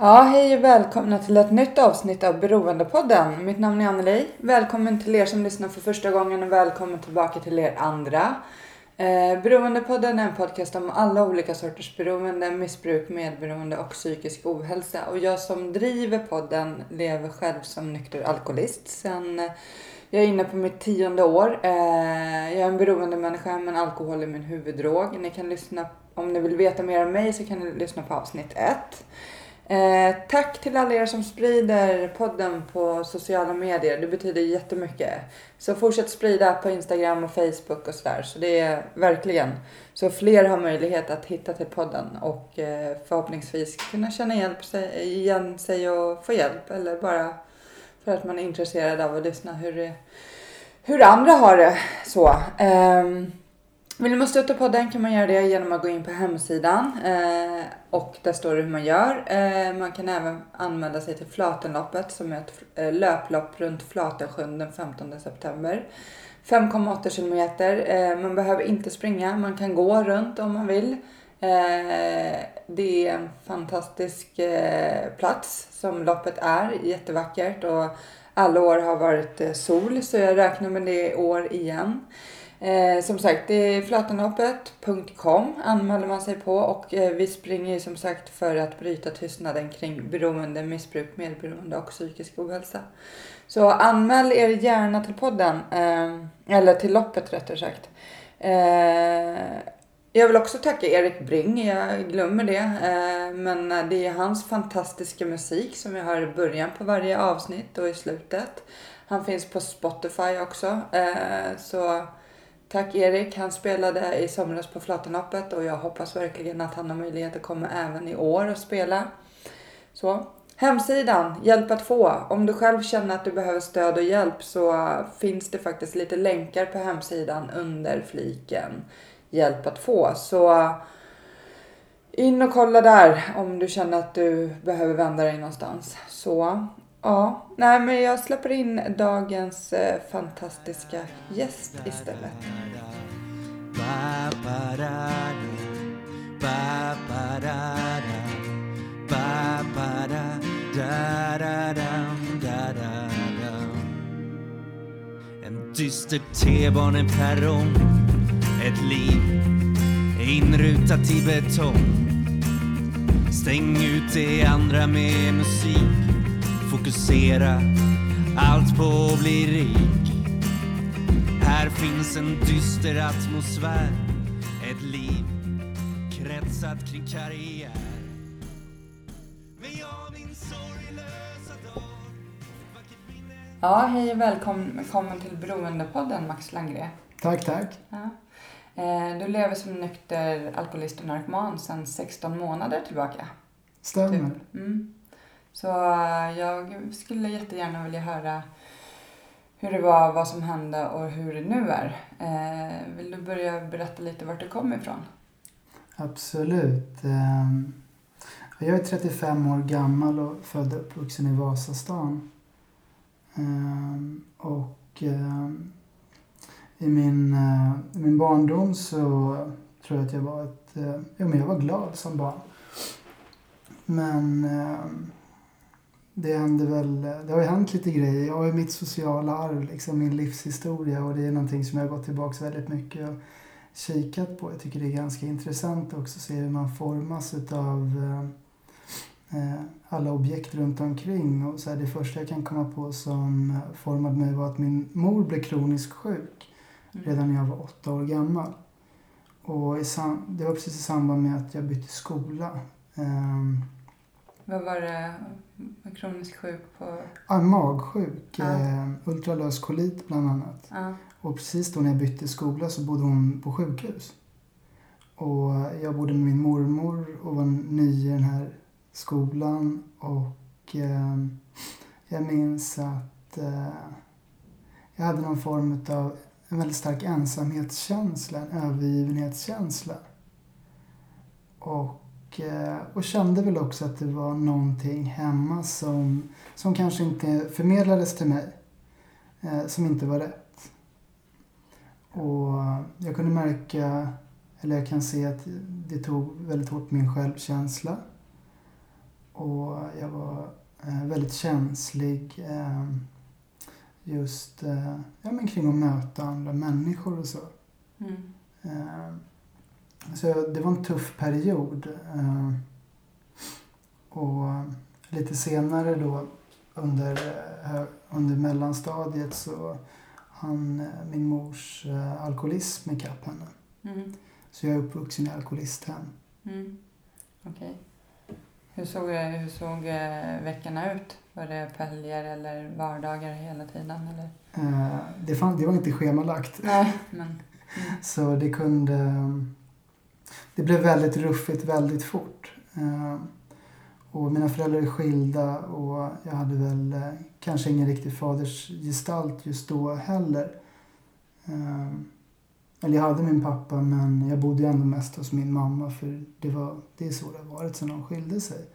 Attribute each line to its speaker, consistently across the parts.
Speaker 1: Ja, hej och välkomna till ett nytt avsnitt av Beroendepodden. Mitt namn är Anneli. Välkommen till er som lyssnar för första gången och välkommen tillbaka till er andra. Eh, Beroendepodden är en podcast om alla olika sorters beroende, missbruk, medberoende och psykisk ohälsa. Och jag som driver podden lever själv som nykter alkoholist sen eh, jag är inne på mitt tionde år. Eh, jag är en beroendemänniska men alkohol är min huvuddrog. Ni kan lyssna, om ni vill veta mer om mig så kan ni lyssna på avsnitt ett. Eh, tack till alla er som sprider podden på sociala medier. Det betyder jättemycket. Så fortsätt sprida på Instagram och Facebook och sådär. Så det är verkligen så fler har möjlighet att hitta till podden och eh, förhoppningsvis kunna känna hjälp sig, igen sig och få hjälp. Eller bara för att man är intresserad av att lyssna hur, hur andra har det. Så. ehm, vill man stötta podden kan man göra det genom att gå in på hemsidan eh, och där står det hur man gör. Eh, man kan även anmäla sig till Flatenloppet som är ett eh, löplopp runt Flatensjön den 15 september. 5,8 kilometer. Eh, man behöver inte springa, man kan gå runt om man vill. Eh, det är en fantastisk eh, plats som loppet är, jättevackert och alla år har varit eh, sol så jag räknar med det i år igen. Eh, som sagt, det är flatenloppet.com anmäler man sig på och eh, vi springer ju som sagt för att bryta tystnaden kring beroende, missbruk, medberoende och psykisk ohälsa. Så anmäl er gärna till podden, eh, eller till loppet rättare sagt. Eh, jag vill också tacka Erik Bring, jag glömmer det. Eh, men det är hans fantastiska musik som jag har i början på varje avsnitt och i slutet. Han finns på Spotify också. Eh, så tack Erik, han spelade i somras på Flatenloppet och jag hoppas verkligen att han har möjlighet att komma även i år och spela. Så. Hemsidan, hjälp att få. Om du själv känner att du behöver stöd och hjälp så finns det faktiskt lite länkar på hemsidan under fliken hjälp att få. Så in och kolla där om du känner att du behöver vända dig någonstans. Så ja, nej men jag släpper in dagens eh, fantastiska gäst istället.
Speaker 2: En dyster T-baneperrong, ett liv inrutat i betong. Stäng ut det andra med musik, fokusera allt på att bli rik. Här finns en dyster atmosfär, ett liv kretsat kring karriär.
Speaker 1: Ja, hej och välkommen till Beroendepodden Max Langre.
Speaker 3: Tack, tack.
Speaker 1: Ja. Eh, Du lever som nykter alkoholist och narkoman sedan 16 månader tillbaka.
Speaker 3: Stämmer.
Speaker 1: Typ. Mm. Så eh, jag skulle jättegärna vilja höra hur det var, vad som hände och hur det nu är. Eh, vill du börja berätta lite vart du kom ifrån?
Speaker 3: Absolut. Ehm, jag är 35 år gammal och född och uppvuxen i Vasastan. Ehm, och ehm, i min, eh, i min barndom så tror jag att jag var ett... Jo, men jag var glad som barn. Men det hände väl... Det har ju hänt lite grejer. Jag har ju mitt sociala arv, liksom min livshistoria och det är någonting som jag har gått tillbaka väldigt mycket och kikat på. Jag tycker det är ganska intressant också att se hur man formas utav eh, eh, alla objekt runt omkring. Och så här, det första jag kan komma på som formade mig var att min mor blev kroniskt sjuk redan när jag var åtta år gammal. Och i det var precis i samband med att jag bytte skola. Ehm,
Speaker 1: Vad var det? Var Kroniskt sjuk på...
Speaker 3: Ja, magsjuk.
Speaker 1: Ja.
Speaker 3: Eh, ultralös kolit bland annat.
Speaker 1: Ja.
Speaker 3: Och precis då när jag bytte skola så bodde hon på sjukhus. Och jag bodde med min mormor och var ny i den här skolan. Och eh, jag minns att eh, jag hade någon form av en väldigt stark ensamhetskänsla, en övergivenhetskänsla. Och, eh, och kände väl också att det var någonting hemma som, som kanske inte förmedlades till mig. Eh, som inte var rätt. Och jag kunde märka, eller jag kan se att det tog väldigt hårt på min självkänsla. Och jag var eh, väldigt känslig just ja, men kring att möta andra människor och så.
Speaker 1: Mm.
Speaker 3: Så det var en tuff period. Eh, och lite senare då under, eh, under mellanstadiet så hann eh, min mors alkoholism ikapp henne.
Speaker 1: Mm.
Speaker 3: Så jag är uppvuxen i alkoholisthem.
Speaker 1: Mm. Okej. Hur såg, hur såg veckorna ut? Var det helger eller vardagar hela tiden? Eller?
Speaker 3: Eh, det, fann, det var inte schemalagt.
Speaker 1: Nej, men...
Speaker 3: Så det kunde... Det blev väldigt ruffigt väldigt fort. Eh, och mina föräldrar är skilda och jag hade väl eh, kanske ingen riktig fadersgestalt just då heller. Eh, eller jag hade min pappa men jag bodde ju ändå mest hos min mamma för det, var, det är så det har varit sedan de skilde sig.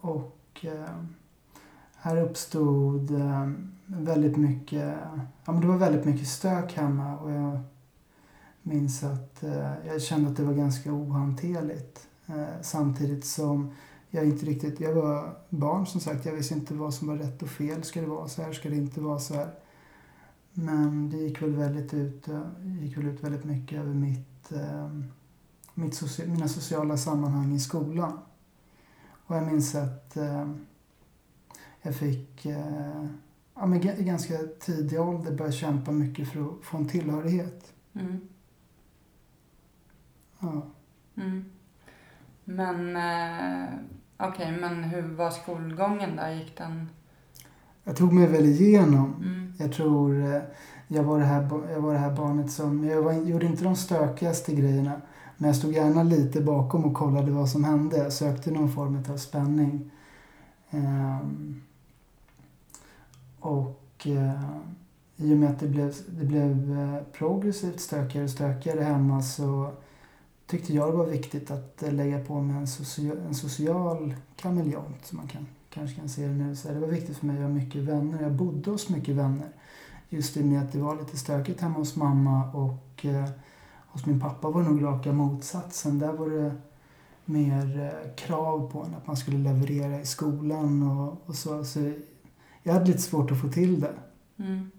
Speaker 3: Och här uppstod väldigt mycket, ja men det var väldigt mycket stök hemma och jag minns att eh, jag kände att det var ganska ohanterligt. Eh, samtidigt som jag inte riktigt, jag var barn som sagt, jag visste inte vad som var rätt och fel. Ska det vara så här? Ska det inte vara så här? Men det gick väl väldigt ut, eh, gick väl ut väldigt mycket över mitt, eh, mitt soci- mina sociala sammanhang i skolan. Och jag minns att eh, jag fick eh, ja, men i ganska tidig ålder börja kämpa mycket för att få en tillhörighet.
Speaker 1: Mm.
Speaker 3: Ja.
Speaker 1: Mm. Men eh, okej, men hur var skolgången då? Gick den...
Speaker 3: Jag tog mig väl igenom.
Speaker 1: Mm.
Speaker 3: Jag tror eh, jag var det här, jag var det här barnet som, jag var, gjorde inte de stökigaste grejerna. Men jag stod gärna lite bakom och kollade vad som hände. Jag sökte någon form av spänning. Ehm, och eh, i och med att det blev, det blev eh, progressivt stökigare och stökigare hemma så tyckte jag det var viktigt att eh, lägga på mig en, socia- en social kameleont som man kan, kanske kan se det nu. Så det var viktigt för mig att ha mycket vänner. Jag bodde hos mycket vänner. Just i och med att det var lite stökigt hemma hos mamma och eh, hos min pappa var det nog raka motsatsen. Där var det mer eh, krav på en att man skulle leverera i skolan och, och så. så. Jag hade lite svårt att få till det.
Speaker 1: Mm.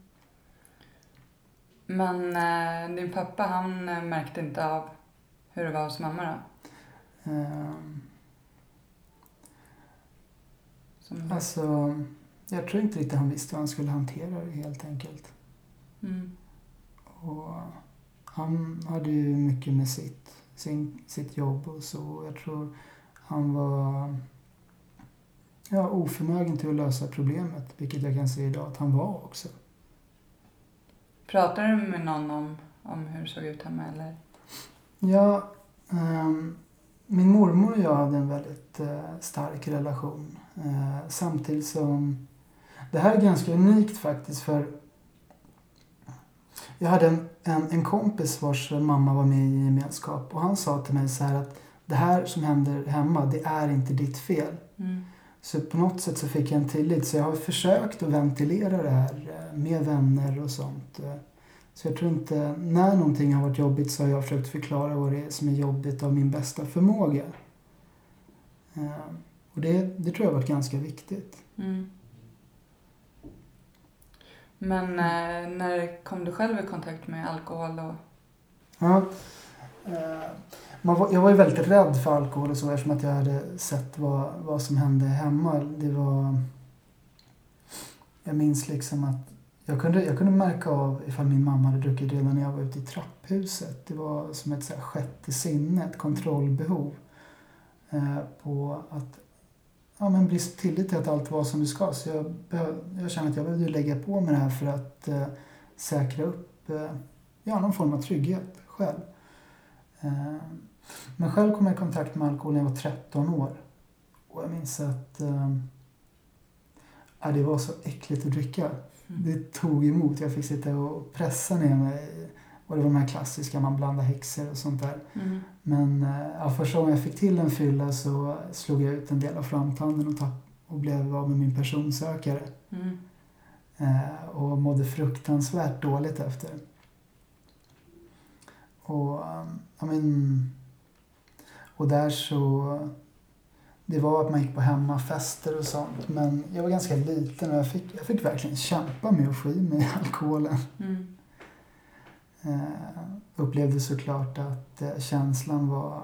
Speaker 1: Men eh, din pappa, han eh, märkte inte av hur det var hos mamma då? Som
Speaker 3: Alltså, jag tror inte riktigt han visste hur han skulle hantera det helt enkelt.
Speaker 1: mm.
Speaker 3: Och han hade ju mycket med sitt, sin, sitt jobb och så. Jag tror han var ja, oförmögen till att lösa problemet, vilket jag kan se idag att han var också.
Speaker 1: Pratade du med någon om, om hur det såg ut hemma eller?
Speaker 3: Ja, ehm, min mormor och jag hade en väldigt eh, stark relation. Eh, samtidigt som... Det här är ganska unikt faktiskt för jag hade en, en, en kompis vars mamma var med i en gemenskap och han sa till mig så här att det här som händer hemma, det är inte ditt fel.
Speaker 1: Mm.
Speaker 3: Så på något sätt så fick jag en tillit. Så jag har försökt att ventilera det här eh, med vänner och sånt. Så jag tror inte, när någonting har varit jobbigt så har jag försökt förklara vad det är som är jobbigt av min bästa förmåga. Eh, Och det, det tror jag har varit ganska viktigt.
Speaker 1: Mm. Men eh, när kom du själv i kontakt med alkohol och...
Speaker 3: Ja. Eh, var, jag var ju väldigt rädd för alkohol och så eftersom att jag hade sett vad, vad som hände hemma. Det var... Jag minns liksom att jag kunde, jag kunde märka av ifall min mamma hade druckit redan när jag var ute i trapphuset. Det var som ett så här sjätte sinne, ett kontrollbehov. Eh, på att ja, men brist tillit till att allt var som det ska. Så jag, jag kände att jag behövde lägga på mig det här för att eh, säkra upp eh, ja, någon form av trygghet själv. Eh, men själv kom jag i kontakt med alkohol när jag var 13 år. Och jag minns att eh, ja, det var så äckligt att dricka. Det tog emot. Jag fick sitta och pressa ner mig. Och det var de här klassiska, man blandar häxor och sånt där.
Speaker 1: Mm.
Speaker 3: Men eh, ja, första gången jag fick till en fylla så slog jag ut en del av framtanden och, tapp, och blev av med min personsökare.
Speaker 1: Mm.
Speaker 3: Eh, och mådde fruktansvärt dåligt efter. Och, eh, ja, men, och där så... Det var att man gick på hemmafester och sånt. Men jag var ganska liten och jag fick, jag fick verkligen kämpa med att få i mig alkoholen.
Speaker 1: Mm.
Speaker 3: Eh, upplevde såklart att eh, känslan var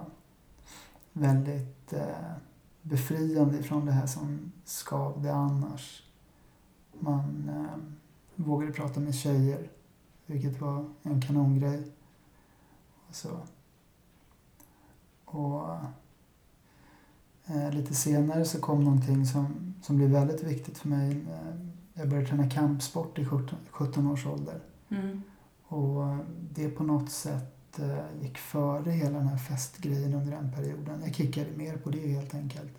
Speaker 3: väldigt eh, befriande från det här som skavde annars. Man eh, vågade prata med tjejer, vilket var en kanongrej. Och, så. och lite senare så kom någonting som, som blev väldigt viktigt för mig. Eh, Jag började träna kampsport i 17, 17 års ålder.
Speaker 1: Mm.
Speaker 3: Och det på något sätt eh, gick före hela den här festgrejen under den perioden. Jag kickade mer på det helt enkelt.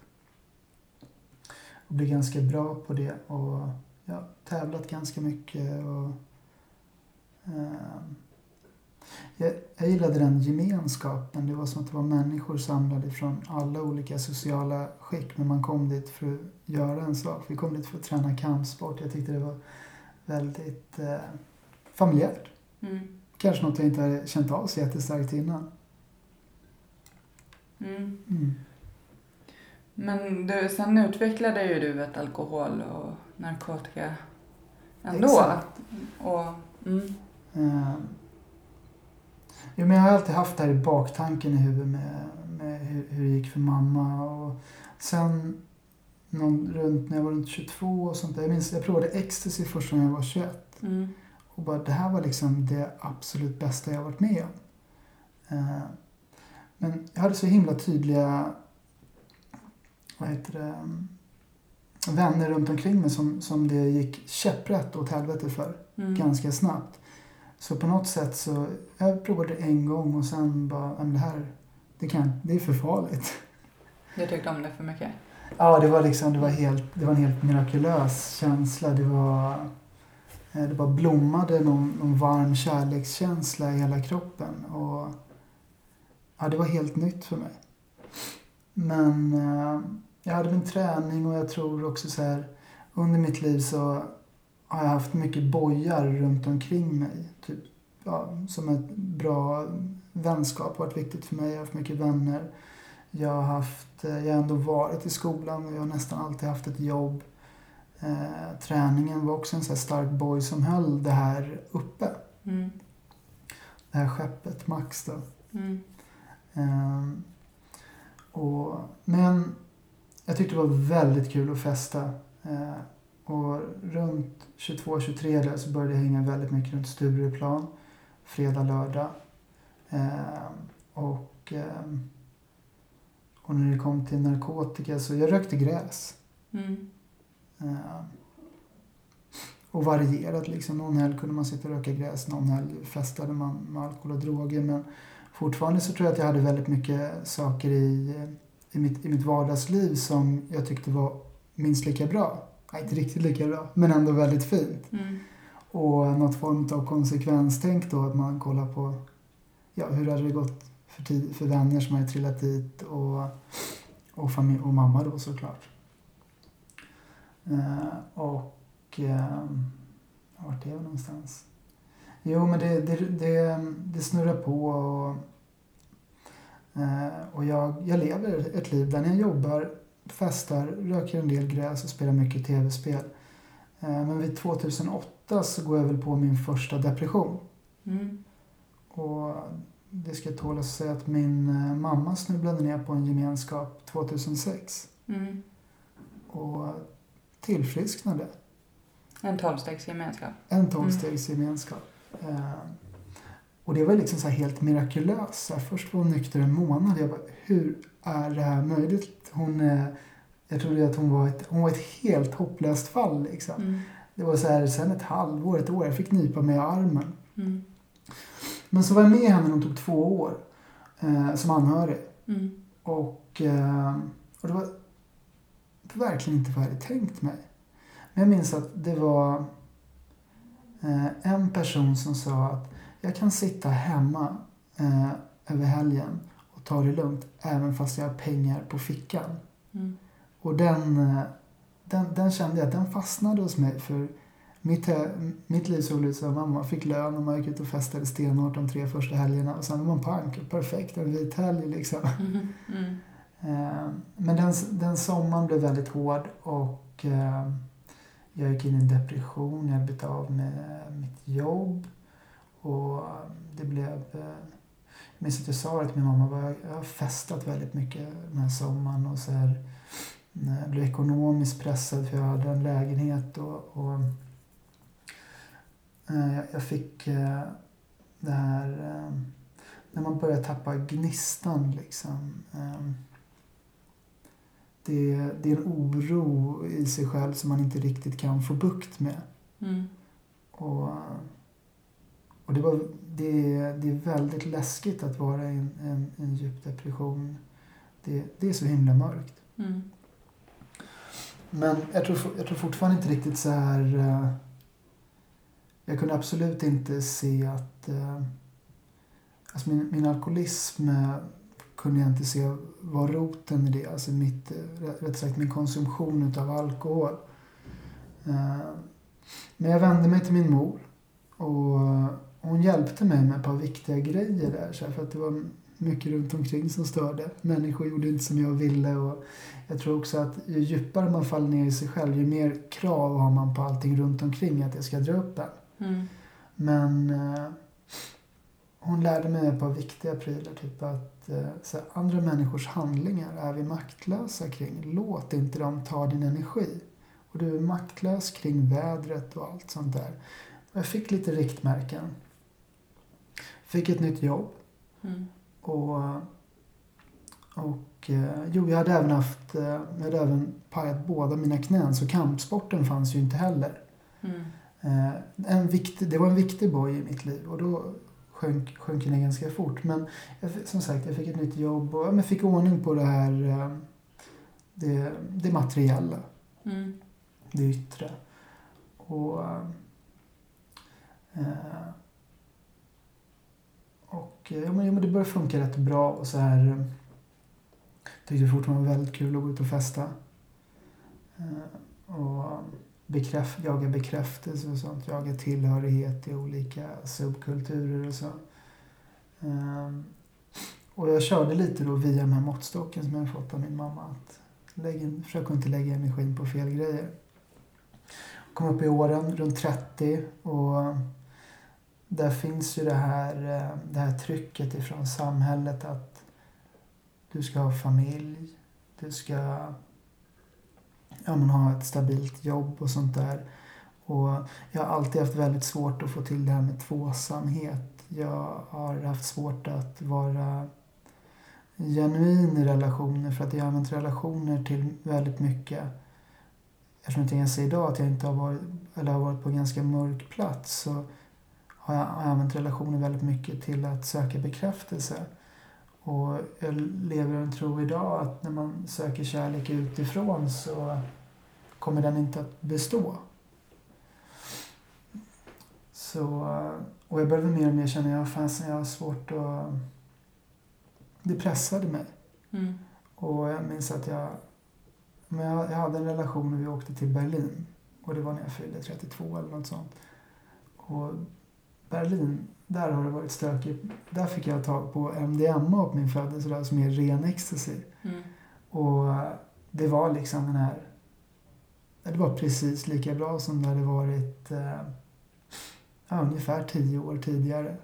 Speaker 3: Och blev ganska bra på det och ja, tävlat ganska mycket. Och, eh, jag, jag gillade den gemenskapen. Det var som att det var människor samlade från alla olika sociala skick. Men man kom dit för att göra en sak. Vi kom dit för att träna kampsport. Jag tyckte det var väldigt eh, familjärt.
Speaker 1: Mm.
Speaker 3: Kanske något jag inte hade känt av så jättestarkt innan.
Speaker 1: Mm.
Speaker 3: Mm.
Speaker 1: Men du, sen utvecklade ju du ett alkohol och narkotika ändå.
Speaker 3: Exakt.
Speaker 1: Och, mm.
Speaker 3: Jo, men jag har alltid haft det här i baktanken i huvudet med, med hur, hur det gick för mamma. Och sen någon, runt, när jag var runt 22 och sånt där. Jag minns jag provade ecstasy första gången jag var 21.
Speaker 1: Mm.
Speaker 3: Och bara, det här var liksom det absolut bästa jag varit med om. Eh, men jag hade så himla tydliga vad heter det, vänner runt omkring mig som, som det gick käpprätt åt helvete för
Speaker 1: Mm.
Speaker 3: ganska snabbt. Så på något sätt så, jag provade en gång och sen bara, "Ja, men det här, det, kan, det är för farligt.
Speaker 1: Du tyckte om det för mycket?
Speaker 3: Ja, det var liksom, det var helt, det var en helt mirakulös känsla. Det var, eh, det bara blommade någon, någon varm kärlekskänsla i hela kroppen och ja, det var helt nytt för mig. Men eh, jag hade min träning och jag tror också så här, under mitt liv så har jag haft mycket bojar runt omkring mig. Typ, ja, som ett bra vänskap har varit viktigt för mig. Jag har haft mycket vänner. Jag har, haft, eh, jag har ändå varit i skolan och jag har nästan alltid haft ett jobb. Eh, träningen var också en så här stark boy som höll det här uppe.
Speaker 1: Mm.
Speaker 3: Det här skeppet Max då.
Speaker 1: Mm.
Speaker 3: Ehm, och, men jag tyckte det var väldigt kul att festa. Eh, och runt 22-23 där så började jag hänga väldigt mycket runt Stureplan. Fredag, lördag. Ehm, och, ehm, och när det kom till narkotika så jag rökte gräs.
Speaker 1: Mm.
Speaker 3: Ehm, och varierat liksom. Någon helg kunde man sitta och röka gräs, någon helg festade man med alkohol och droger. Men fortfarande så tror jag att jag hade väldigt mycket saker i, i, mitt, i mitt vardagsliv som jag tyckte var minst lika bra. Inte riktigt lika bra, men ändå väldigt fint.
Speaker 1: Mm.
Speaker 3: Och något form av konsekvenstänk då, att man kollar på ja, hur hade det gått för, tid, för vänner som hade trillat dit och, och, familj, och mamma då såklart. Eh, och eh, vart är jag någonstans? Jo, men det, det, det, det snurrar på och, eh, och jag, jag lever ett liv där jag jobbar, festar, röker en del gräs och spelar mycket tv-spel. Eh, men vid 2008 så går jag väl på min första depression.
Speaker 1: Mm.
Speaker 3: Och det ska tåla att säga att min eh, mamma snubblade ner på en gemenskap 2006
Speaker 1: Mm.
Speaker 3: och tillfrisknade.
Speaker 1: En tolvstegsgemenskap.
Speaker 3: En tolvstegsgemenskap. Eh, och det var liksom så här helt mirakulöst. Så här, först var hon nykter en månad. Jag bara, hur är det här möjligt? Hon jag trodde att hon var ett, hon var ett helt hopplöst fall liksom.
Speaker 1: Mm.
Speaker 3: Det var så här, sen ett halvår, ett år, jag fick nypa mig i armen.
Speaker 1: Mm.
Speaker 3: Men så var jag med henne när hon tog två år eh, som anhörig.
Speaker 1: Mm.
Speaker 3: Och, eh, och det var verkligen inte vad jag hade tänkt mig. Men jag minns att det var eh, en person som sa att jag kan sitta hemma eh, över helgen och ta det lugnt även fast jag har pengar på fickan.
Speaker 1: Mm.
Speaker 3: Och den, eh, den, den kände jag den fastnade hos mig. För mitt, he- mitt liv såg ut så att mamma fick lön och man gick ut och festade stenhårt de tre första helgerna. Och sen var man pank. Perfekt, en vit helg liksom.
Speaker 1: Mm. Mm.
Speaker 3: Eh, Men den, den sommaren blev väldigt hård och eh, jag gick in i en depression. Jag blev av med mitt jobb. Och det blev... eh, Jag minns att jag sa det till min mamma. bara, Jag har festat väldigt mycket den här sommaren. Och så här, eh, jag blev ekonomiskt pressad för jag hade en lägenhet. Och, och eh, jag- fick eh, det här... eh, När man börjar tappa gnistan liksom. eh, det, det är en oro i sig själv som man inte riktigt kan få bukt med.
Speaker 1: Mm.
Speaker 3: Och, och det, var, det, det är väldigt läskigt att vara i en, en, en djup depression. Det, det är så himla mörkt.
Speaker 1: Mm.
Speaker 3: Men jag tror, jag tror fortfarande inte riktigt så här... eh, Jag kunde absolut inte se att... eh, Alltså min, min alkoholism eh, kunde jag inte se var roten i det. Alltså mitt, rätt- sagt min konsumtion utav alkohol. Men jag vände mig till min mor. Och hon hjälpte mig med ett par viktiga grejer där. Så här, för att det var mycket runt omkring som störde. Människor gjorde inte som jag ville. Och jag tror också att ju djupare man faller ner i sig själv, ju mer krav har man på allting runt omkring att det ska dra upp en.
Speaker 1: Mm.
Speaker 3: Men eh, hon lärde mig ett par viktiga prylar. Typ att eh, så här, andra människors handlingar är vi maktlösa kring. Låt inte dem ta din energi. Och du är maktlös kring vädret och allt sånt där. Och jag fick lite riktmärken. Fick ett nytt jobb.
Speaker 1: Mm.
Speaker 3: Och, och eh, jo, jag hade även haft, eh, jag hade även pajat båda mina knän så kampsporten fanns ju inte heller.
Speaker 1: Mm.
Speaker 3: Eh, en viktig, det var en viktig boj i mitt liv och då sjönk, sjönk den ganska fort. Men jag, som sagt, jag fick ett nytt jobb och ja, men fick ordning på det här, eh, det, det materiella,
Speaker 1: Mm.
Speaker 3: det yttre. Och, eh, och eh, ja, men, ja, men det började funka rätt bra och så här. Eh, tyckte fortfarande det var väldigt kul att gå ut och festa. Eh, och bekräft, jaga bekräftelse och sånt. Jaga tillhörighet i olika subkulturer och så. Och jag körde lite då via den här måttstocken som jag fått av min mamma. Att lägg försök att inte lägga energin på fel grejer. Kom upp i åren, runt 30 och där finns ju det här, eh, det här trycket ifrån samhället att du ska ha familj, du ska ja, men ha ett stabilt jobb och sånt där. Och jag har alltid haft väldigt svårt att få till det här med tvåsamhet. Jag har haft svårt att vara genuin i relationer för att jag har använt relationer till väldigt mycket. Eftersom jag kan säga idag att jag inte har varit, eller har varit på en ganska mörk plats så har jag, jag använt relationer väldigt mycket till att söka bekräftelse. Och jag lever en tro idag att när man söker kärlek utifrån så kommer den inte att bestå. Så, och jag började mer och mer känna att fasen, jag har svårt att... Det pressade mig.
Speaker 1: Mm.
Speaker 3: Och jag minns att jag, men jag, jag hade en relation och vi åkte till Berlin. Och det var när jag fyllde 32 eller något sånt. Och Berlin, där har det varit stökigt. Där fick jag tag på MDMA på min födelsedag som är ren ecstasy.
Speaker 1: Mm.
Speaker 3: Och det var liksom den här... Det var precis lika bra som det hade varit eh, ja, ungefär tio år tidigare.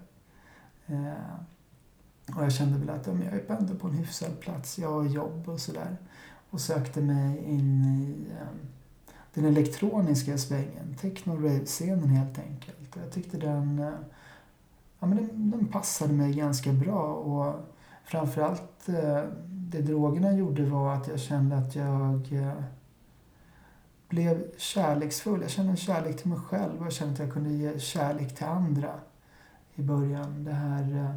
Speaker 3: Eh, och jag kände väl att ja, jag är ändå på en hyfsad plats. Jag har jobb och sådär. Och sökte mig in i eh, den elektroniska svängen. Techno rave-scenen helt enkelt. Och jag tyckte den, eh, ja, men den, den passade mig ganska bra. Och framförallt eh, det drogerna gjorde var att jag kände att jag eh, blev kärleksfull. Jag kände en kärlek till mig själv och jag kände att jag kunde ge kärlek till andra i början. Det här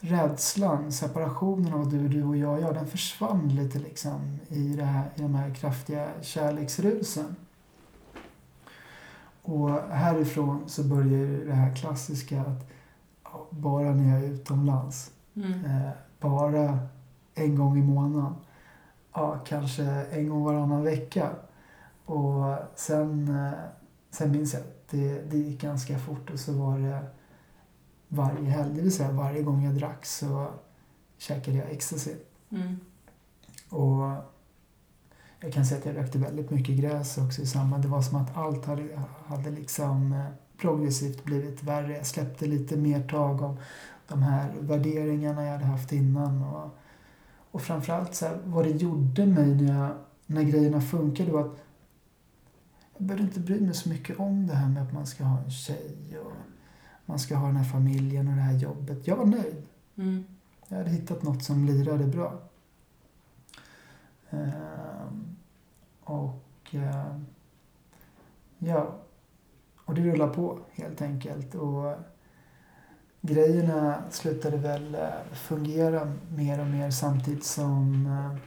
Speaker 3: rädslan, separationen av du, du och jag, ja den försvann lite liksom i, det här, i de här kraftiga kärleksrusen. Och härifrån så börjar det här klassiska att bara när jag är utomlands,
Speaker 1: Mm.
Speaker 3: eh, bara en gång i månaden, ja, kanske en gång varannan vecka. Och sen, eh, sen minns jag att det, det gick ganska fort och så var det varje helg, det vill säga varje gång jag drack så käkade jag ecstasy.
Speaker 1: Mm.
Speaker 3: Och jag kan säga att jag rökte väldigt mycket gräs också i samband. Det var som att allt hade, hade liksom eh, progressivt blivit värre. Jag släppte lite mer tag om de här värderingarna jag hade haft innan. Och, och framförallt så här, vad det gjorde mig när, jag, när grejerna funkade var att jag behövde inte bry mig så mycket om det här med att man ska ha en tjej och man ska ha den här familjen och det här jobbet. Jag var nöjd.
Speaker 1: Mm.
Speaker 3: Jag hade hittat något som lirade bra. Ehm, och eh, ja, och det rullar på helt enkelt. Och grejerna slutade väl eh, fungera mer och mer samtidigt som eh,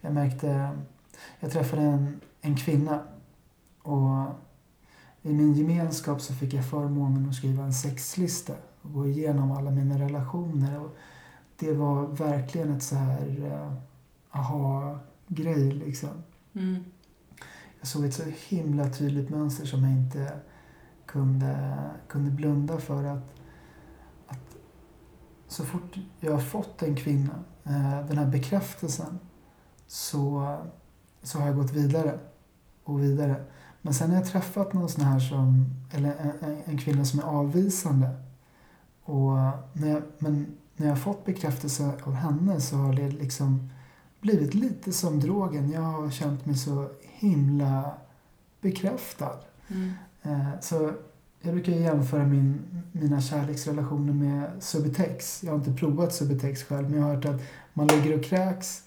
Speaker 3: jag märkte, jag träffade en, en kvinna och i min gemenskap så fick jag förmånen att skriva en sexlista och gå igenom alla mina relationer. Och det var verkligen ett så här eh, aha-grej liksom.
Speaker 1: Mm.
Speaker 3: Jag såg ett så himla tydligt mönster som jag inte kunde, kunde blunda för. Att, att så fort jag har fått en kvinna, eh, den här bekräftelsen, så, så har jag gått vidare och vidare. Men sen har jag träffat någon sån här som, eller en, en, en kvinna som är avvisande. Och när jag, men när jag har fått bekräftelse av henne så har det liksom blivit lite som drogen. Jag har känt mig så himla bekräftad.
Speaker 1: Mm.
Speaker 3: Eh, Så jag brukar jämföra min, mina kärleksrelationer med Subutex. Jag har inte provat Subutex själv men jag har hört att man ligger och kräks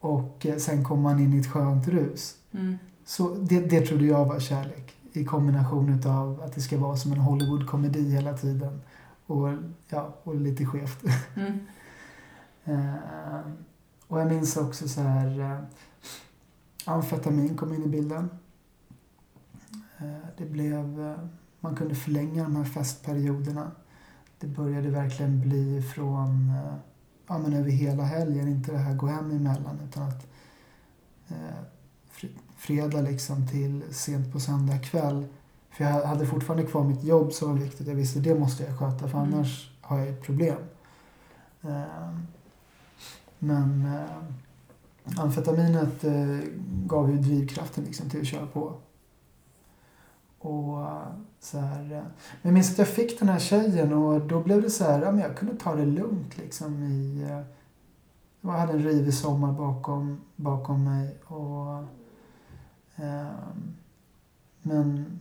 Speaker 3: och eh, sen kommer man in i ett skönt rus.
Speaker 1: Mm.
Speaker 3: Så det, det trodde jag var kärlek i kombination utav att det ska vara som en Hollywood-komedi hela tiden. Och, ja, och lite skevt.
Speaker 1: Mm.
Speaker 3: Eh, och jag minns också så här eh, amfetamin kom in i bilden. Eh, det blev, eh, man kunde förlänga de här festperioderna. Det började verkligen bli från, eh, ja men över hela helgen, inte det här gå hem emellan utan att eh, fr- fredag liksom till sent på söndag kväll. För jag hade fortfarande kvar mitt jobb som var viktigt. Jag visste det måste jag sköta för
Speaker 1: Mm.
Speaker 3: annars har jag ett problem. Men eh, amfetaminet eh, gav ju drivkraften liksom till att köra på. Och eh, så här, eh, men jag minns att jag fick den här tjejen och då blev det så här, ja, men jag kunde ta det lugnt liksom i... eh, Jag hade en rivig sommar bakom, bakom mig och... ehm, men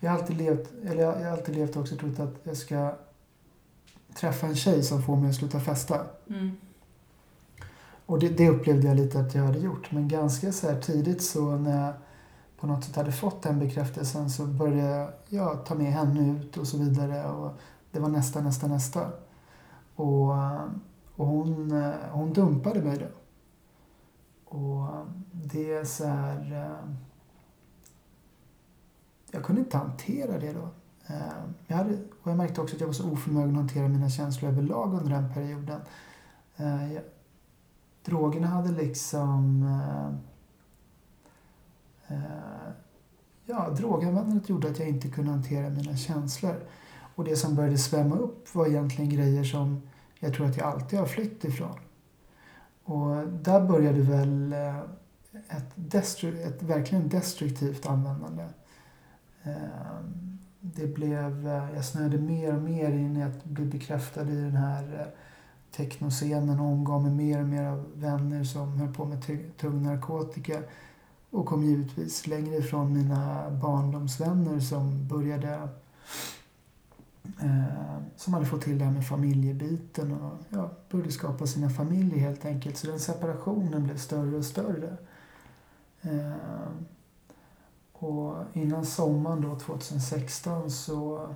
Speaker 3: jag har alltid levt, eller jag jag har alltid levt också trott att jag ska träffa en tjej som får mig att sluta festa.
Speaker 1: Mm.
Speaker 3: Och det, det upplevde jag lite att jag hade gjort. Men ganska så här tidigt så när jag på något sätt hade fått den bekräftelsen så började jag ta med henne ut och så vidare. Och det var nästa, nästa, nästa. Och, och hon, hon dumpade mig då. Och det är så här... Eh, jag kunde inte hantera det då. Eh, jag hade, och jag märkte också att jag var så oförmögen att hantera mina känslor överlag under den perioden. Eh, Drogerna hade liksom... Eh, eh, ja, droganvändandet gjorde att jag inte kunde hantera mina känslor. Och det som började svämma upp var egentligen grejer som jag tror att jag alltid har flytt ifrån. Och där började väl eh, ett, destru- ett verkligen destruktivt användande. Ehm, det blev, eh, jag snöade mer och mer in i att bli bekräftad i den här eh, technoscenen och omgav mig mer och mer av vänner som höll på med tung narkotika. Och kom givetvis längre ifrån mina barndomsvänner som började eh, som hade fått till det här med familjebiten och ja, började skapa sina familjer helt enkelt. Så den separationen blev större och större. Eh, och innan sommaren då, 2016 så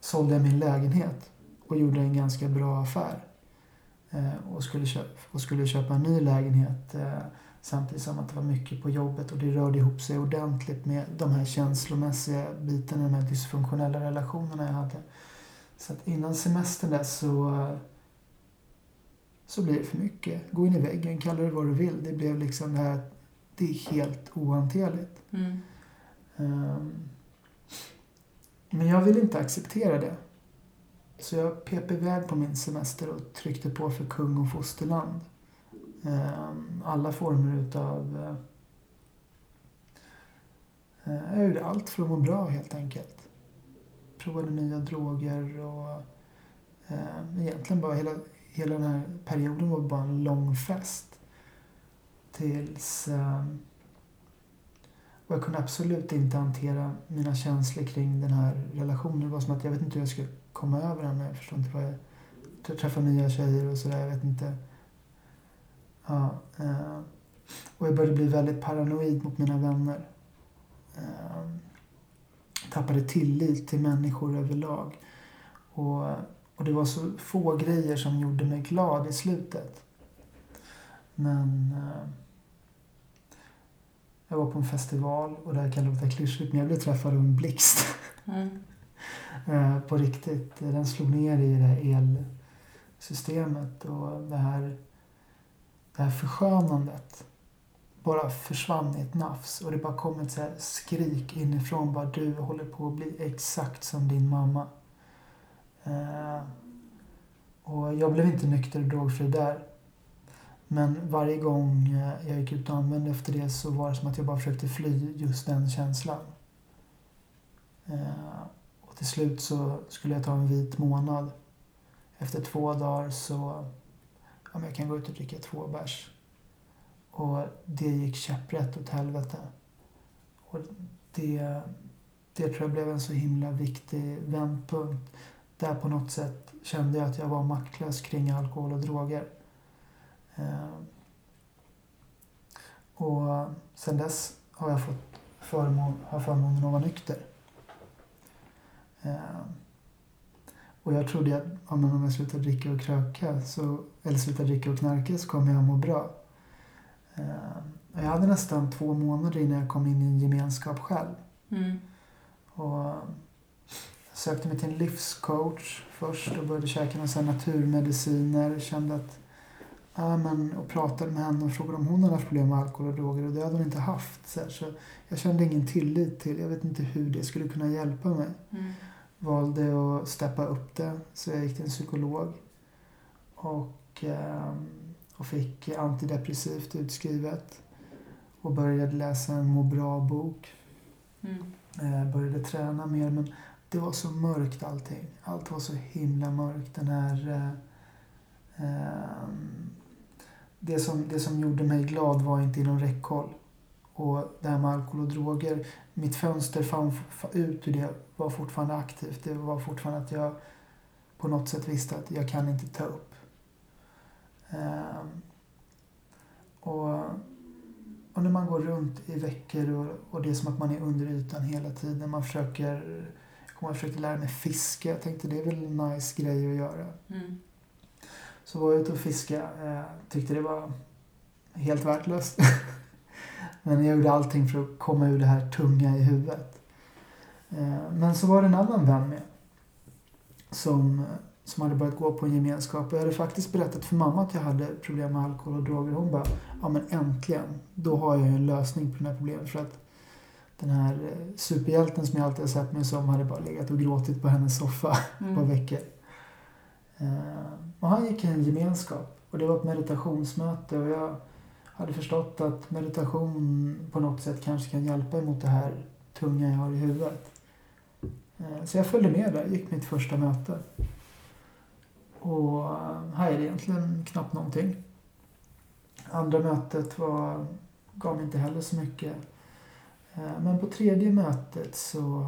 Speaker 3: sålde jag min lägenhet och gjorde en ganska bra affär. Eh, och, skulle köpa, och skulle köpa en ny lägenhet eh, samtidigt som att det var mycket på jobbet och det rörde ihop sig ordentligt med de här känslomässiga bitarna, de här dysfunktionella relationerna jag hade. Så att innan semestern där så, så blir det för mycket. Gå in i väggen, kalla det vad du vill. Det blev liksom det här, det är helt ohanterligt.
Speaker 1: Mm.
Speaker 3: Um, men jag vill inte acceptera det. Så jag pep iväg på min semester och tryckte på för kung och fosterland. Ehm, alla former utav... Eh, eh, jag gjorde allt för att må bra helt enkelt. Provade nya droger och eh, egentligen bara hela, hela den här perioden var bara en lång fest. Tills... Ehm, och jag kunde absolut inte hantera mina känslor kring den här relationen. Det var som att jag vet inte hur jag skulle komma över henne. Jag förstår inte vad jag... Jag nya tjejer och sådär. Jag vet inte. Ja, eh, och jag började bli väldigt paranoid mot mina vänner. Eh, tappade tillit till människor överlag. Och, och det var så få grejer som gjorde mig glad i slutet. Men... Eh, jag var på en festival och det här kan låta klyschigt men jag blev träffad av en blixt. Mm. Eh, på riktigt. Den slog ner i det här elsystemet och det här, det här förskönandet bara försvann i ett nafs och det bara kom ett så här skrik inifrån bara du håller på att bli exakt som din mamma. Eh, och jag blev inte nykter och drogfri där. Men varje gång eh, jag gick ut och använde efter det så var det som att jag bara försökte fly just den känslan. Eh, till slut så skulle jag ta en vit månad. Efter två dagar så, ja men jag kan gå ut och dricka två bärs. Och det gick käpprätt åt helvete. Och det, det tror jag blev en så himla viktig vändpunkt. Där på något sätt kände jag att jag var maktlös kring alkohol och droger. Ehm. Och sen dess har jag fått förmån, har förmånen att vara nykter. Eh, och jag trodde att om jag slutar dricka och kröka, så, eller slutar dricka och knarka, så kommer jag må bra. Eh, jag hade nästan två månader innan jag kom in i en gemenskap själv. Mm. Och sökte mig till en livscoach först och började käka några naturmediciner. Kände att Ja, men, och pratade med henne och frågade om hon hade haft problem med alkohol och droger och det hade hon inte haft. Så, så jag kände ingen tillit till, jag vet inte hur det skulle kunna hjälpa mig. Mm. Valde att steppa upp det så jag gick till en psykolog. Och, eh, och fick antidepressivt utskrivet. Och började läsa en må bra-bok. Mm. Eh, började träna mer men det var så mörkt allting. Allt var så himla mörkt. Den här eh, eh det som, det som gjorde mig glad var inte inom räckhåll. Och det här med alkohol och droger, mitt fönster fann ut ur det var fortfarande aktivt. Det var fortfarande att jag på något sätt visste att jag kan inte ta upp. Um, och, och när man går runt i veckor och, och det är som att man är under ytan hela tiden. Man försöker, jag försökte lära mig fiska. Jag tänkte det är väl en nice grej att göra. Mm. Så var jag ute och fiskade. Eh, tyckte det var helt värdelöst. Men jag gjorde allting för att komma ur det här tunga i huvudet. Eh, men så var det en annan vän med. Som, som hade börjat gå på en gemenskap. Och jag hade faktiskt berättat för mamma att jag hade problem med alkohol och droger. Hon bara, ja men äntligen. Då har jag en lösning på det här problemet. För att den här eh, superhjälten som jag alltid har sett mig som hade bara legat och gråtit på hennes soffa mm. på veckor. Eh, och han gick i en gemenskap och det var ett meditationsmöte och jag hade förstått att meditation på något sätt kanske kan hjälpa emot det här tunga jag har i huvudet. Eh, så jag följde med där, gick mitt första möte. Och hajade egentligen knappt någonting. Andra mötet var, gav mig inte heller så mycket. Eh, men på tredje mötet så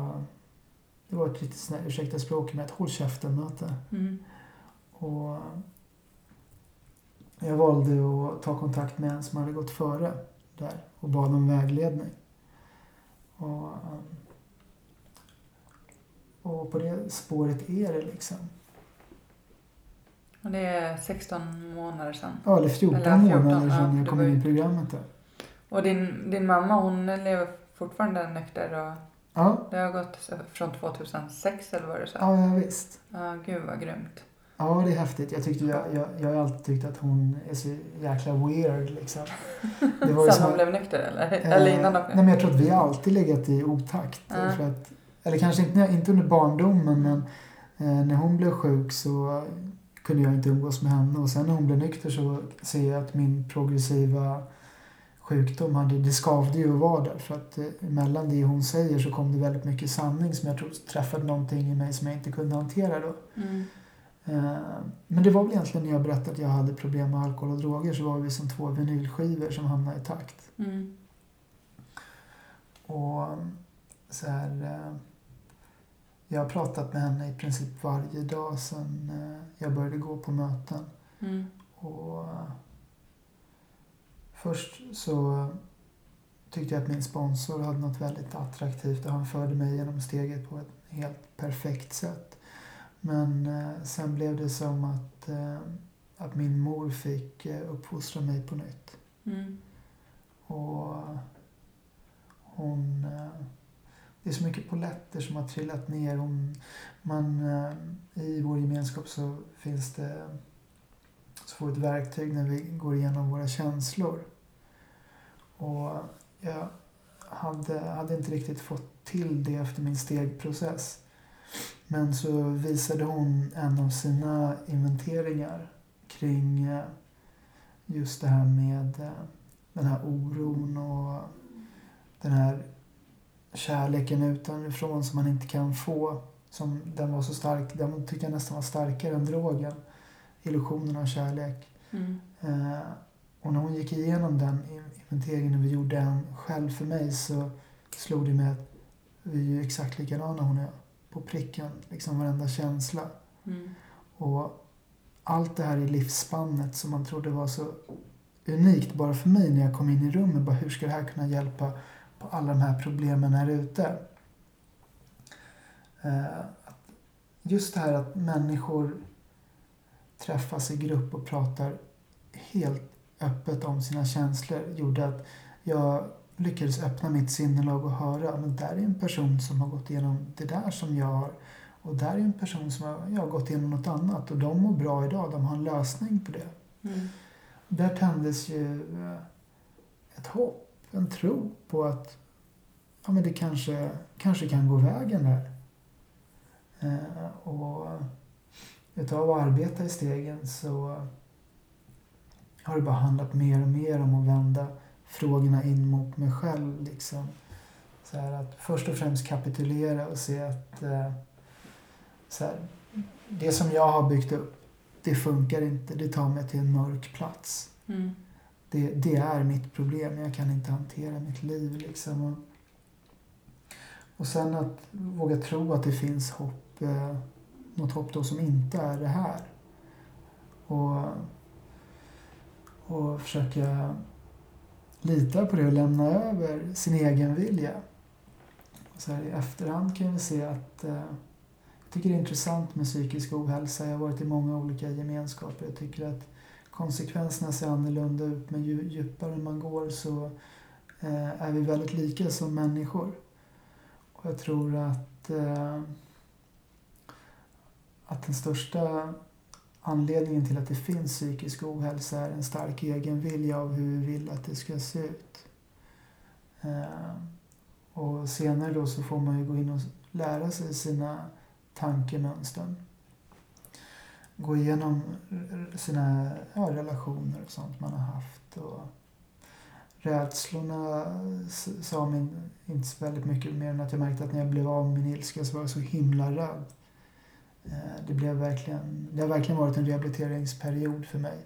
Speaker 3: det var ett lite sånt ursäkta språket, men ett håll käften-möte.
Speaker 1: Mm.
Speaker 3: Och jag valde att ta kontakt med en som hade gått före där och bad om vägledning. Och, och på det spåret är det liksom.
Speaker 1: Och det är 16 månader sedan.
Speaker 3: Ja, eller 14,
Speaker 1: Eller 14,
Speaker 3: månader
Speaker 1: ja,
Speaker 3: sedan jag
Speaker 1: det
Speaker 3: kom in i programmet där.
Speaker 1: Och din, din mamma hon lever fortfarande nykter och
Speaker 3: Ja,
Speaker 1: det har gått från 2006 eller vad du sa?
Speaker 3: ja, ja visst.
Speaker 1: Ja, gud vad grymt.
Speaker 3: Ja, det är häftigt. Jag, tyckte, jag, jag, jag har alltid tyckt att hon är så jäkla weird liksom. Det var
Speaker 1: Sen hon blev nykter eller?
Speaker 3: Eh,
Speaker 1: eller innan?
Speaker 3: Nej, men jag tror att vi alltid legat i otakt.
Speaker 1: Ja.
Speaker 3: För att, eller kanske inte, inte under barndomen, men eh, när hon blev sjuk så kunde jag inte umgås med henne. Och sen när hon blev nykter så ser jag att min progressiva sjukdom, hade, det skavde ju att vara där. För att eh, mellan det hon säger så kom det väldigt mycket sanning som jag tror träffade någonting i mig som jag inte kunde hantera då.
Speaker 1: Mm.
Speaker 3: Eh, Men det var väl egentligen när jag berättade att jag hade problem med alkohol och droger så var vi som två vinylskivor som hamnade i takt.
Speaker 1: Mm.
Speaker 3: Och så här, eh, jag har pratat med henne i princip varje dag sedan eh, jag började gå på möten.
Speaker 1: Mm.
Speaker 3: Och eh, först så tyckte jag att min sponsor hade något väldigt attraktivt och han förde mig genom steget på ett helt perfekt sätt. Men sen blev det som att, att min mor fick eh, uppfostra mig på nytt.
Speaker 1: Mm.
Speaker 3: Och hon... Det är så mycket poletter som har trillat ner. Hon, man, eh, I vår gemenskap så finns det så får vi ett verktyg när vi går igenom våra känslor. Och jag hade, hade inte riktigt fått till det efter min stegprocess. Men så visade hon en av sina inventeringar kring eh, just det här med eh, den här oron och den här kärleken utanifrån som man inte kan få. Som den var så stark, den tyckte jag nästan var starkare än drogen. Illusionen av kärlek.
Speaker 1: Mm.
Speaker 3: Eh, och när hon gick igenom den inventeringen och vi gjorde en själv för mig så slog det mig att vi är ju exakt likadana hon och jag. På pricken, liksom varenda känsla.
Speaker 1: Mm.
Speaker 3: Och allt det här i livsspannet som man trodde var så unikt bara för mig när jag kom in i rummet. Bara, hur ska det här kunna hjälpa på alla de här problemen här ute? Eh, just det här att människor träffas i grupp och pratar helt öppet om sina känslor gjorde att jag lyckades öppna mitt sinnelag och höra men där är en person som har gått igenom det där som jag har och där är en person som har, har gått igenom något annat och de mår bra idag. De har en lösning på det.
Speaker 1: Mm.
Speaker 3: Där tändes ju eh, ett hopp, en tro på att ja, men det kanske, kanske kan gå vägen där. Eh, och utav att arbeta i stegen så har det bara handlat mer och mer om att vända frågorna in mot mig själv. Liksom. Så här att först och främst kapitulera och se att eh, så här, det som jag har byggt upp, det funkar inte. Det tar mig till en mörk plats.
Speaker 1: Mm.
Speaker 3: Det, det är mitt problem. Jag kan inte hantera mitt liv. Liksom. Och, och sen att våga tro att det finns hopp. Eh, något hopp då som inte är det här. Och, och försöka lita på det och lämna över sin egen vilja. Så här, I efterhand kan vi se att eh, jag tycker det är intressant med psykisk ohälsa. Jag har varit i många olika gemenskaper. Jag tycker att konsekvenserna ser annorlunda ut men ju djupare man går så eh, är vi väldigt lika som människor. Och jag tror att, eh, att den största anledningen till att det finns psykisk ohälsa är en stark egen vilja av hur vi vill att det ska se ut. Eh, och senare då så får man ju gå in och lära sig sina tankemönster gå igenom sina ja, relationer och sånt man har haft. Och rädslorna sa mig inte så väldigt mycket mer än att jag märkte att när jag blev av med min ilska så var jag så himla rädd. Eh, Det, blev verkligen, det har verkligen varit en rehabiliteringsperiod för mig.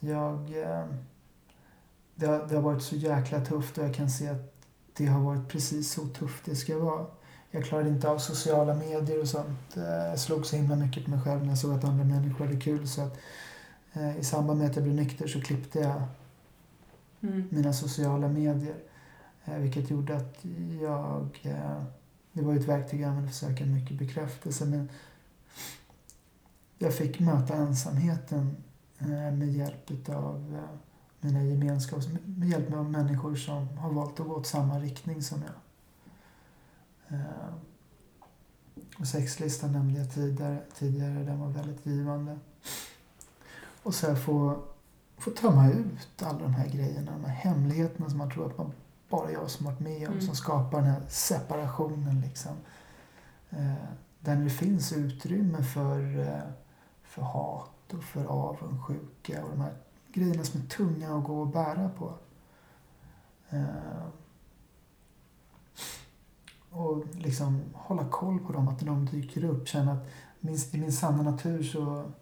Speaker 3: Jag, eh, det, har, det har varit så jäkla tufft och jag kan se att det har varit precis så tufft det ska vara. Jag klarade inte av sociala medier och sånt. Eh, jag slog så himla mycket på mig själv när jag såg att andra människor hade kul. Så att, eh, I samband med att jag blev nykter så klippte jag
Speaker 1: Mm.
Speaker 3: mina sociala medier. Eh, vilket gjorde att jag... Eh, det var ett verktyg jag använde för att söka mycket bekräftelse. Men jag fick möta ensamheten eh, med hjälp av eh, mina gemenskaps... Med hjälp av människor som har valt att gå åt samma riktning som jag. Eh, och sexlistan nämnde jag tidigare. tidigare den var väldigt givande. Och så få, få tömma ut alla de här grejerna, de här hemligheterna som man tror att man bara jag som varit med om,
Speaker 1: Mm.
Speaker 3: som skapar den här separationen. Liksom. Eh, där det finns utrymme för, eh, för hat och för avundsjuka och de här grejerna som är tunga att gå och bära på. Eh, och liksom hålla koll på dem, att när de dyker upp känna att min, i min sanna natur så,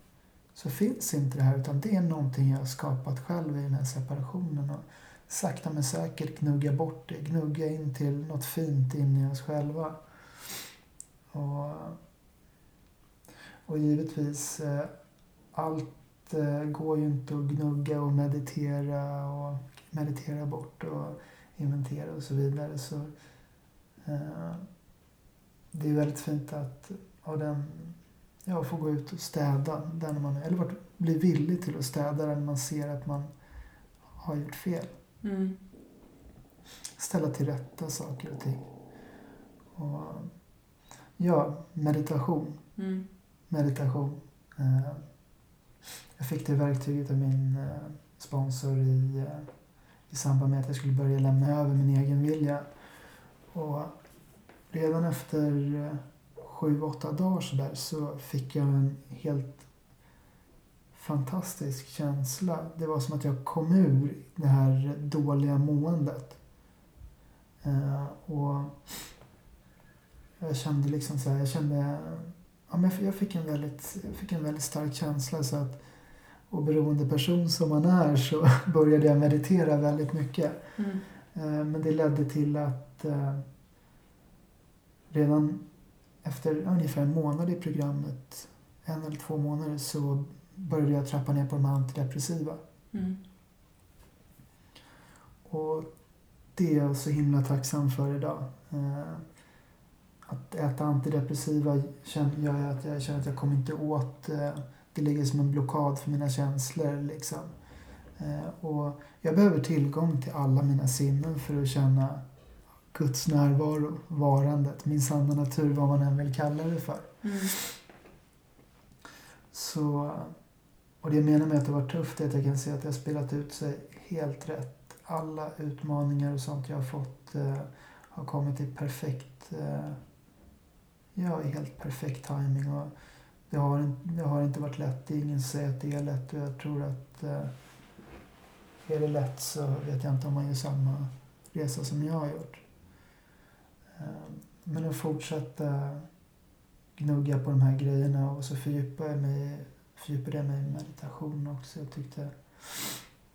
Speaker 3: så finns inte det här utan det är någonting jag har skapat själv i den här separationen. Och sakta men säkert gnugga bort det, gnugga in till något fint in i oss själva. Och, och givetvis, eh, allt eh, går ju inte att gnugga och meditera och meditera bort och inventera och så vidare. Så det är väldigt fint att av den, ja, få gå ut och städa där man, eller bli villig till att städa där man ser att man har gjort fel.
Speaker 1: Mm.
Speaker 3: Ställa till rätta saker och ting. Och, ja, meditation.
Speaker 1: Mm.
Speaker 3: Meditation. Eh, jag fick det verktyget av min eh, sponsor i, eh, i samband med att jag skulle börja lämna över min egen vilja. Och redan efter eh, sju, åtta dagar så, där, så fick jag en helt fantastisk känsla. Det var som att jag kom ur det här dåliga måendet. Eh, och jag kände liksom så här, jag kände, ja, men jag fick en väldigt, jag fick en väldigt stark känsla så att oberoende person som man är så började jag meditera väldigt mycket.
Speaker 1: Mm.
Speaker 3: Eh, Men det ledde till att eh, redan efter ungefär en månad i programmet, en eller två månader, så började jag trappa ner på de här antidepressiva.
Speaker 1: Mm.
Speaker 3: Och det är jag så himla tacksam för idag. Eh, Att äta antidepressiva gör att jag känner att jag kommer inte åt, det ligger som en blockad för mina känslor liksom. Eh, Och jag behöver tillgång till alla mina sinnen för att känna Guds närvaro, varandet, min sanna natur, vad man än vill kalla det för.
Speaker 1: Mm.
Speaker 3: Så, och det jag menar med att det var tufft är att jag kan se att det har spelat ut sig helt rätt. Alla utmaningar och sånt jag har fått eh, har kommit i perfekt, eh, ja, i helt perfekt timing och det har, det har inte varit lätt. Det är ingen som säger att det är lätt och jag tror att eh, är det lätt så vet jag inte om man gör samma resa som jag har gjort. Ehm, men att fortsätta gnugga på de här grejerna och så fördjupade jag mig, fördjupade jag mig i meditation också. Jag tyckte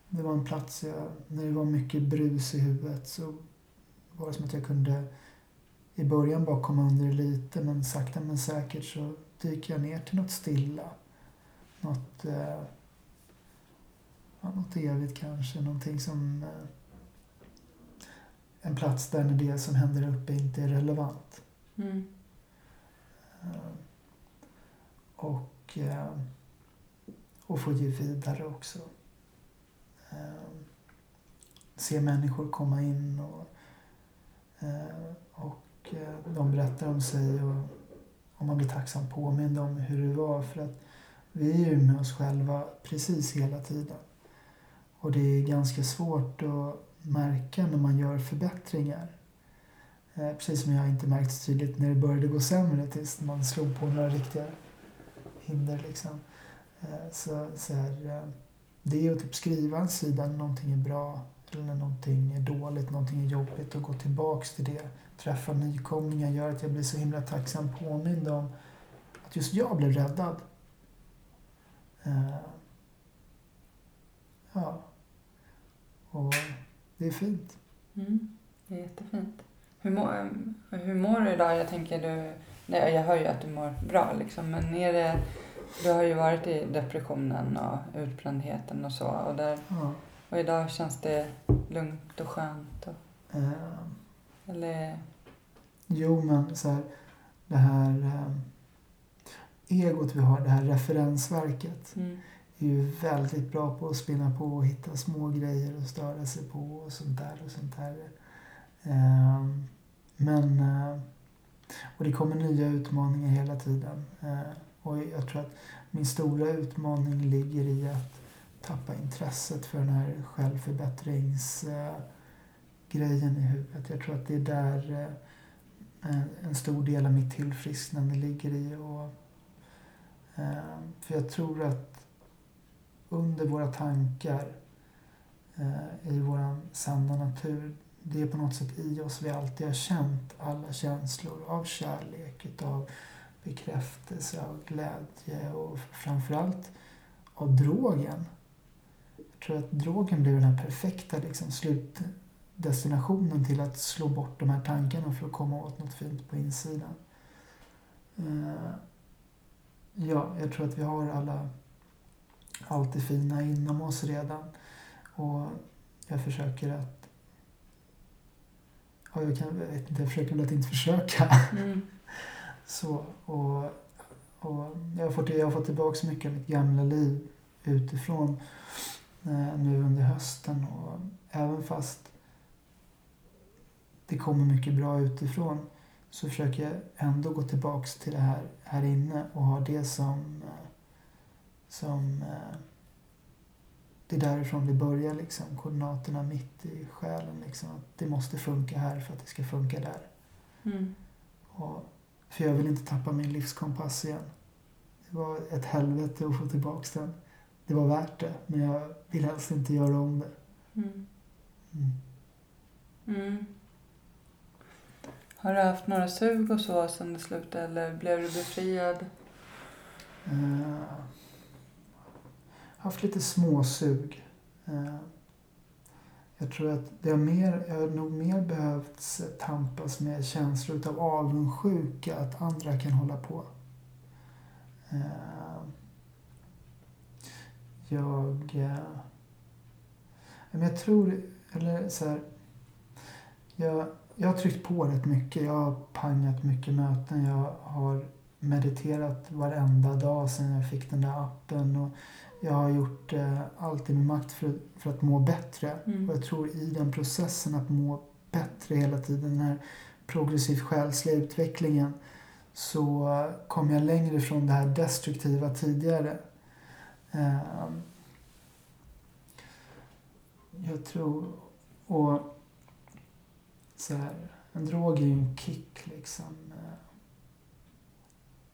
Speaker 3: det var en plats, jag, när det var mycket brus i huvudet så var det som att jag kunde i början bara komma under det lite men sakta men säkert så dyker jag ner till något stilla. Något, eh, ja, något evigt kanske, någonting som eh, en plats där det som händer uppe inte är relevant.
Speaker 1: Mm.
Speaker 3: Eh, Och, eh, och få ge vidare också. Se människor komma in och, och de berättar om sig och om man blir tacksam påmind om hur det var. För att vi är ju med oss själva precis hela tiden. Och det är ganska svårt att märka när man gör förbättringar. Eh, precis som jag inte märkt så tydligt när det började gå sämre tills man slog på några riktiga hinder. Liksom. Eh, så, så här, eh, det är att typ skriva en sida när någonting är bra eller när någonting är dåligt, någonting är jobbigt och gå tillbaks till det. Träffa nykomlingar gör att jag blir så himla tacksam påmind om att just jag blev räddad. Ja. Och det är fint.
Speaker 1: Mm. Det är jättefint. Hur, mår, hur mår du idag? Jag tänker du, nej, jag hör ju att du mår bra liksom, men är det, du har ju varit i depressionen och utbrändheten och så och, där,
Speaker 3: Ja.
Speaker 1: och idag känns det lugnt och skönt. Och,
Speaker 3: Eh,
Speaker 1: eller,
Speaker 3: jo, men så här, det här eh, egot vi har, det här referensverket,
Speaker 1: mm,
Speaker 3: är ju väldigt bra på att spinna på och hitta små grejer och störa sig på och sånt där och sånt där. Ehm, men, eh, och det kommer nya utmaningar hela tiden. Eh, och jag tror att min stora utmaning ligger i att tappa intresset för den här självförbättringsgrejen i huvudet. Jag tror att det är där eh, en- stor del av mitt tillfrisknande ligger i. Och, för jag tror att under våra tankar, eh, i vår sanna natur, det är på något sätt i oss vi alltid har känt alla känslor av kärlek, av bekräftelse, av glädje och framförallt av drogen. Jag tror att drogen blir den här perfekta liksom, slutdestinationen till att slå bort de här tankarna för att komma åt något fint på insidan. Eh, ja, jag tror att vi har alla allt det fina inom oss redan. Och jag försöker att... Ja, jag, kan, jag vet inte, jag försöker väl att inte försöka.
Speaker 1: mm,
Speaker 3: Så, och, och jag, har fått, jag har fått tillbaka mycket av mitt gamla liv utifrån eh, nu under hösten. Och även fast det kommer mycket bra utifrån så försöker jag ändå gå tillbaks till det här, här inne och ha det som, eh, som eh, det är därifrån det börjar liksom. Koordinaterna mitt i själen liksom. Att det måste funka här för att det ska funka där.
Speaker 1: mm,
Speaker 3: Och, för jag vill inte tappa min livskompass igen. Det var ett helvete att få tillbaka den. Det var värt det, men jag vill helst inte göra om det.
Speaker 1: mm,
Speaker 3: Mm.
Speaker 1: mm. Har du haft några sug och så sen det slutade eller blev du befriad?
Speaker 3: Uh, haft lite småsug. Eh, jag tror att det har mer, jag har nog mer behövt tampas med känslor utav avundsjuka att andra kan hålla på. Eh, jag... Eh, men jag tror, eller så här, jag, jag har tryckt på rätt mycket. Jag har pangat mycket möten. Jag har mediterat varenda dag sedan jag fick den där appen. Och jag har gjort eh, allt i min makt för, för att må bättre.
Speaker 1: Mm.
Speaker 3: Och jag tror i den processen att må bättre hela tiden, den här progressivt själsliga utvecklingen, så kom jag längre från det här destruktiva tidigare. Eh, jag tror, och så här, en drog är ju en kick liksom.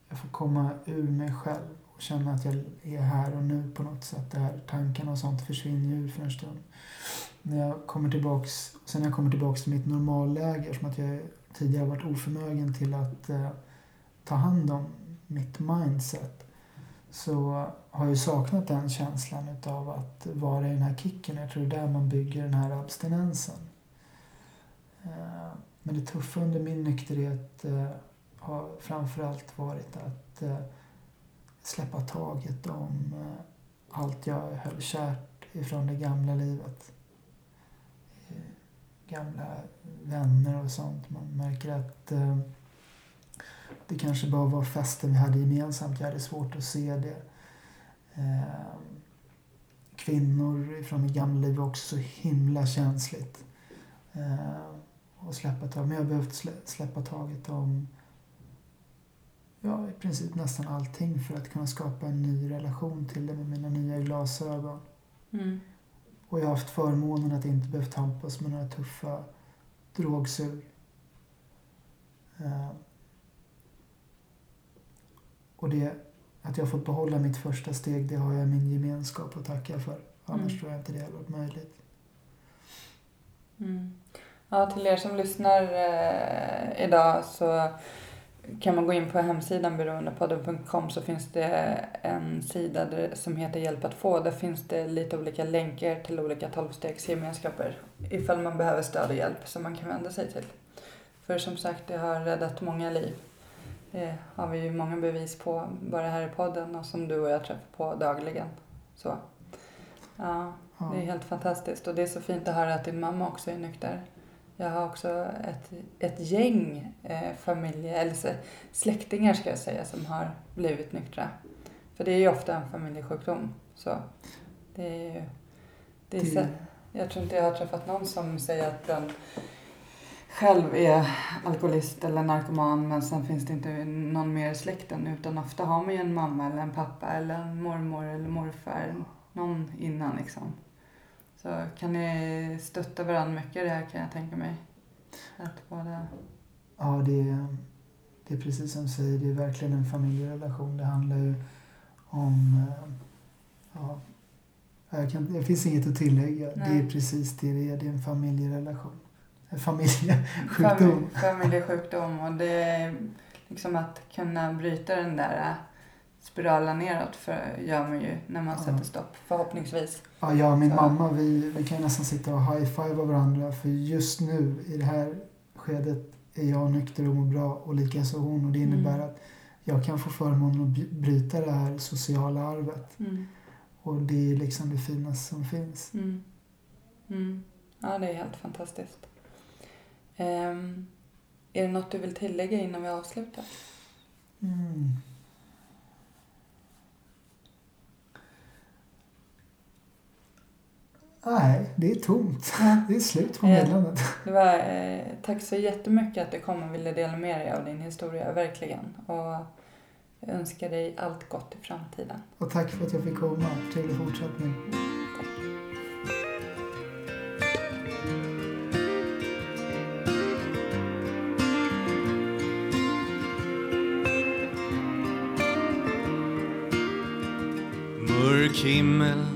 Speaker 3: Jag får komma ur mig själv och känna att jag är här och nu på något sätt. Det här tankarna och sånt försvinner ju ur för en stund. När jag kommer tillbaks, sen när jag kommer tillbaks till mitt normalläge, som att jag tidigare varit oförmögen till att eh, ta hand om mitt mindset, så har jag saknat den känslan utav att vara i den här kicken. Jag tror det är där man bygger den här abstinensen. Eh, Men det tuffa under min nykterhet eh, har framförallt varit att eh, släppa taget om eh, allt jag höll kärt ifrån det gamla livet. Eh, gamla vänner och sånt. Man märker att eh, det kanske bara var festen vi hade gemensamt. Jag hade svårt att se det. Kvinnor från mitt gamla liv var också så himla känsligt. Och släppa taget. Men jag har behövt släppa taget om ja, i princip nästan allting för att kunna skapa en ny relation till det med mina nya glasögon.
Speaker 1: Mm.
Speaker 3: Och jag har haft förmånen att inte behöva tampas med några tuffa drogsug. Eh, och det, att jag har fått behålla mitt första steg, det har jag min gemenskap att tacka för. Annars
Speaker 1: Mm.
Speaker 3: tror jag inte det hade varit möjligt.
Speaker 1: Mm. Ja, till er som lyssnar eh, idag så kan man gå in på hemsidan beroendepodden.com så finns det en sida som heter Hjälp att få. Där finns det lite olika länkar till olika tolvstegsgemenskaper ifall man behöver stöd och hjälp som man kan vända sig till. För som sagt, det har räddat många liv. Det har vi ju många bevis på bara här i podden och som du och jag träffar på dagligen. Så. Ja,
Speaker 3: Ja.
Speaker 1: det är helt fantastiskt och det är så fint att höra att din mamma också är nykter. Jag har också ett, ett gäng eh, familje, eller släktingar ska jag säga, som har blivit nyktra. För det är ju ofta en familjesjukdom. Så det är ju... Det är
Speaker 3: Det-
Speaker 1: jag tror inte jag har träffat någon som säger att den själv är alkoholist eller narkoman men sen finns det inte någon mer i släkten utan ofta har man ju en mamma eller en pappa eller en mormor eller morfar, någon innan liksom. Så kan ni stötta varandra mycket i det här kan jag tänka mig. Att båda...
Speaker 3: Ja, det är, det är precis som du säger, det är verkligen en familjerelation. Det handlar ju om... eh, Ja, jag kan, det finns inget att tillägga. Det
Speaker 1: Nej.
Speaker 3: är precis det det är. Det är en familjerelation. En familjesjukdom.
Speaker 1: Fam- familjesjukdom och det är liksom att kunna bryta den där spiralen neråt för gör man ju när man
Speaker 3: Ja.
Speaker 1: sätter stopp förhoppningsvis.
Speaker 3: Ja, jag och min
Speaker 1: Så.
Speaker 3: mamma vi, vi kan nästan sitta och high-fiva varandra för just nu i det här skedet är jag nykter och mår bra och likaså hon och det innebär
Speaker 1: Mm.
Speaker 3: att jag kan få förmånen att bryta det här sociala arvet
Speaker 1: Mm.
Speaker 3: och det är liksom det finaste som finns.
Speaker 1: Mm. Mm. Ja, det är helt fantastiskt. Ehm, är det något du vill tillägga innan vi avslutar?
Speaker 3: Nej, det är tomt. Det är slut på meddelandet.
Speaker 1: Det var, eh, tack så jättemycket att du kom och ville dela med dig av din historia, verkligen. Och jag önskar dig allt gott i framtiden.
Speaker 3: Och tack för att jag fick komma. Trevlig fortsättning.
Speaker 1: Tack.
Speaker 2: Mörk himmel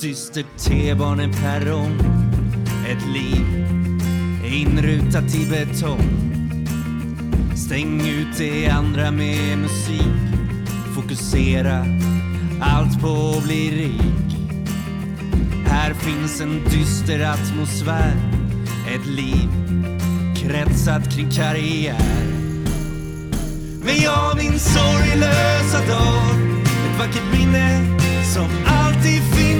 Speaker 2: dyster T-baneperrong Ett liv inrutat i betong. Stäng ut det andra med musik. Fokusera allt på att bli rik. Här finns en dyster atmosfär. Ett liv kretsat kring karriär. Men jag min sorglösa dag. Ett vackert minne som alltid finns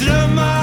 Speaker 2: Mina